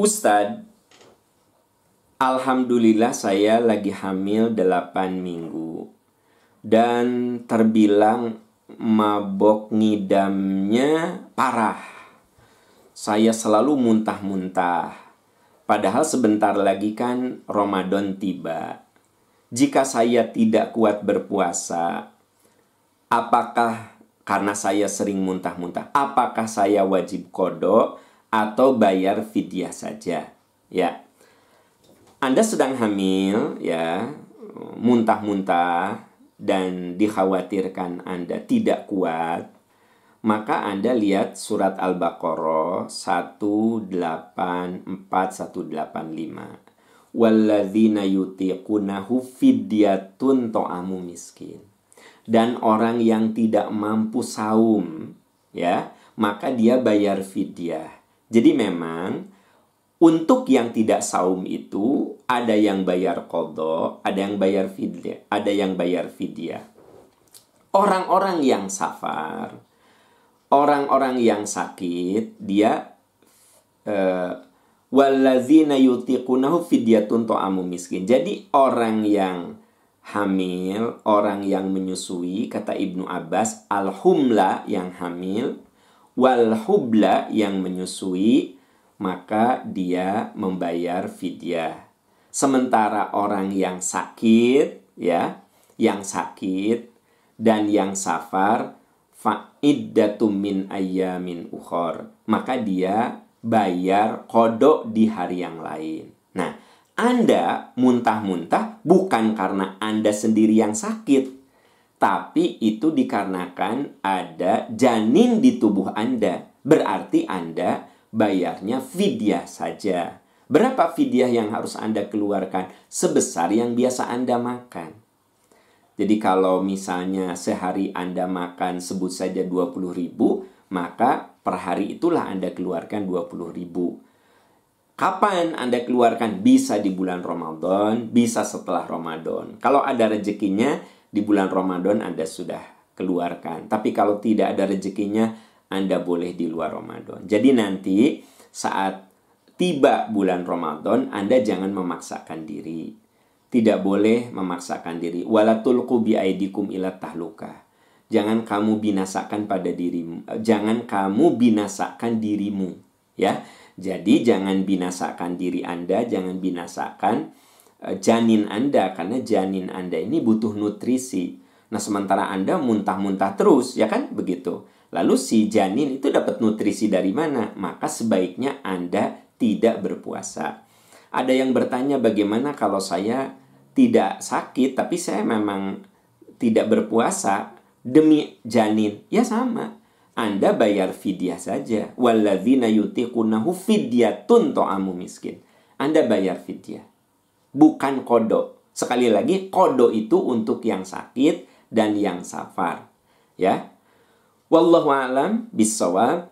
Ustadz, Alhamdulillah saya lagi hamil 8 minggu dan terbilang mabok ngidamnya parah. Saya selalu muntah-muntah. Padahal sebentar lagi kan Ramadan tiba. Jika saya tidak kuat berpuasa, apakah karena saya sering muntah-muntah, apakah saya wajib kodok atau bayar fidyah saja? Ya, Anda sedang hamil, ya, muntah-muntah, dan dikhawatirkan Anda tidak kuat, maka Anda lihat surat Al-Baqarah 184 185. Walladzina yutiqunahu fidyatun to'amu miskin. Dan orang yang tidak mampu saum, ya, maka dia bayar fidyah. Jadi memang untuk yang tidak saum itu ada yang bayar kodok, ada yang bayar fidyah, ada yang bayar fidyah. Orang-orang yang safar, orang-orang yang sakit, dia uh, wallazina yutiqunahu fidyatun to'amu miskin. Jadi orang yang hamil, orang yang menyusui, kata Ibnu Abbas, al-humla yang hamil, wal hubla yang menyusui, maka dia membayar fidyah. Sementara orang yang sakit, ya, yang sakit dan yang safar fa'iddatum min ayyamin ukhor. Maka dia bayar kodok di hari yang lain. Nah, Anda muntah-muntah bukan karena Anda sendiri yang sakit, tapi itu dikarenakan ada janin di tubuh Anda. Berarti Anda bayarnya fidyah saja. Berapa fidyah yang harus Anda keluarkan? Sebesar yang biasa Anda makan. Jadi kalau misalnya sehari Anda makan sebut saja 20 ribu, maka per hari itulah Anda keluarkan 20 ribu. Kapan Anda keluarkan? Bisa di bulan Ramadan, bisa setelah Ramadan. Kalau ada rezekinya, di bulan Ramadan Anda sudah keluarkan. Tapi kalau tidak ada rezekinya, anda boleh di luar Ramadan. Jadi nanti saat tiba bulan Ramadan, Anda jangan memaksakan diri. Tidak boleh memaksakan diri. Walatul kubi aidikum ila tahluka. Jangan kamu binasakan pada dirimu. Jangan kamu binasakan dirimu. Ya, jadi jangan binasakan diri Anda, jangan binasakan janin Anda karena janin Anda ini butuh nutrisi. Nah, sementara Anda muntah-muntah terus, ya kan? Begitu. Lalu si janin itu dapat nutrisi dari mana? Maka sebaiknya Anda tidak berpuasa. Ada yang bertanya bagaimana kalau saya tidak sakit tapi saya memang tidak berpuasa demi janin? Ya sama. Anda bayar fidyah saja. Walladzina yutiqunahu fidyatun to'amu miskin. Anda bayar fidyah. Bukan kodo. Sekali lagi, kodo itu untuk yang sakit dan yang safar. Ya, Wallahu a'lam bisawab.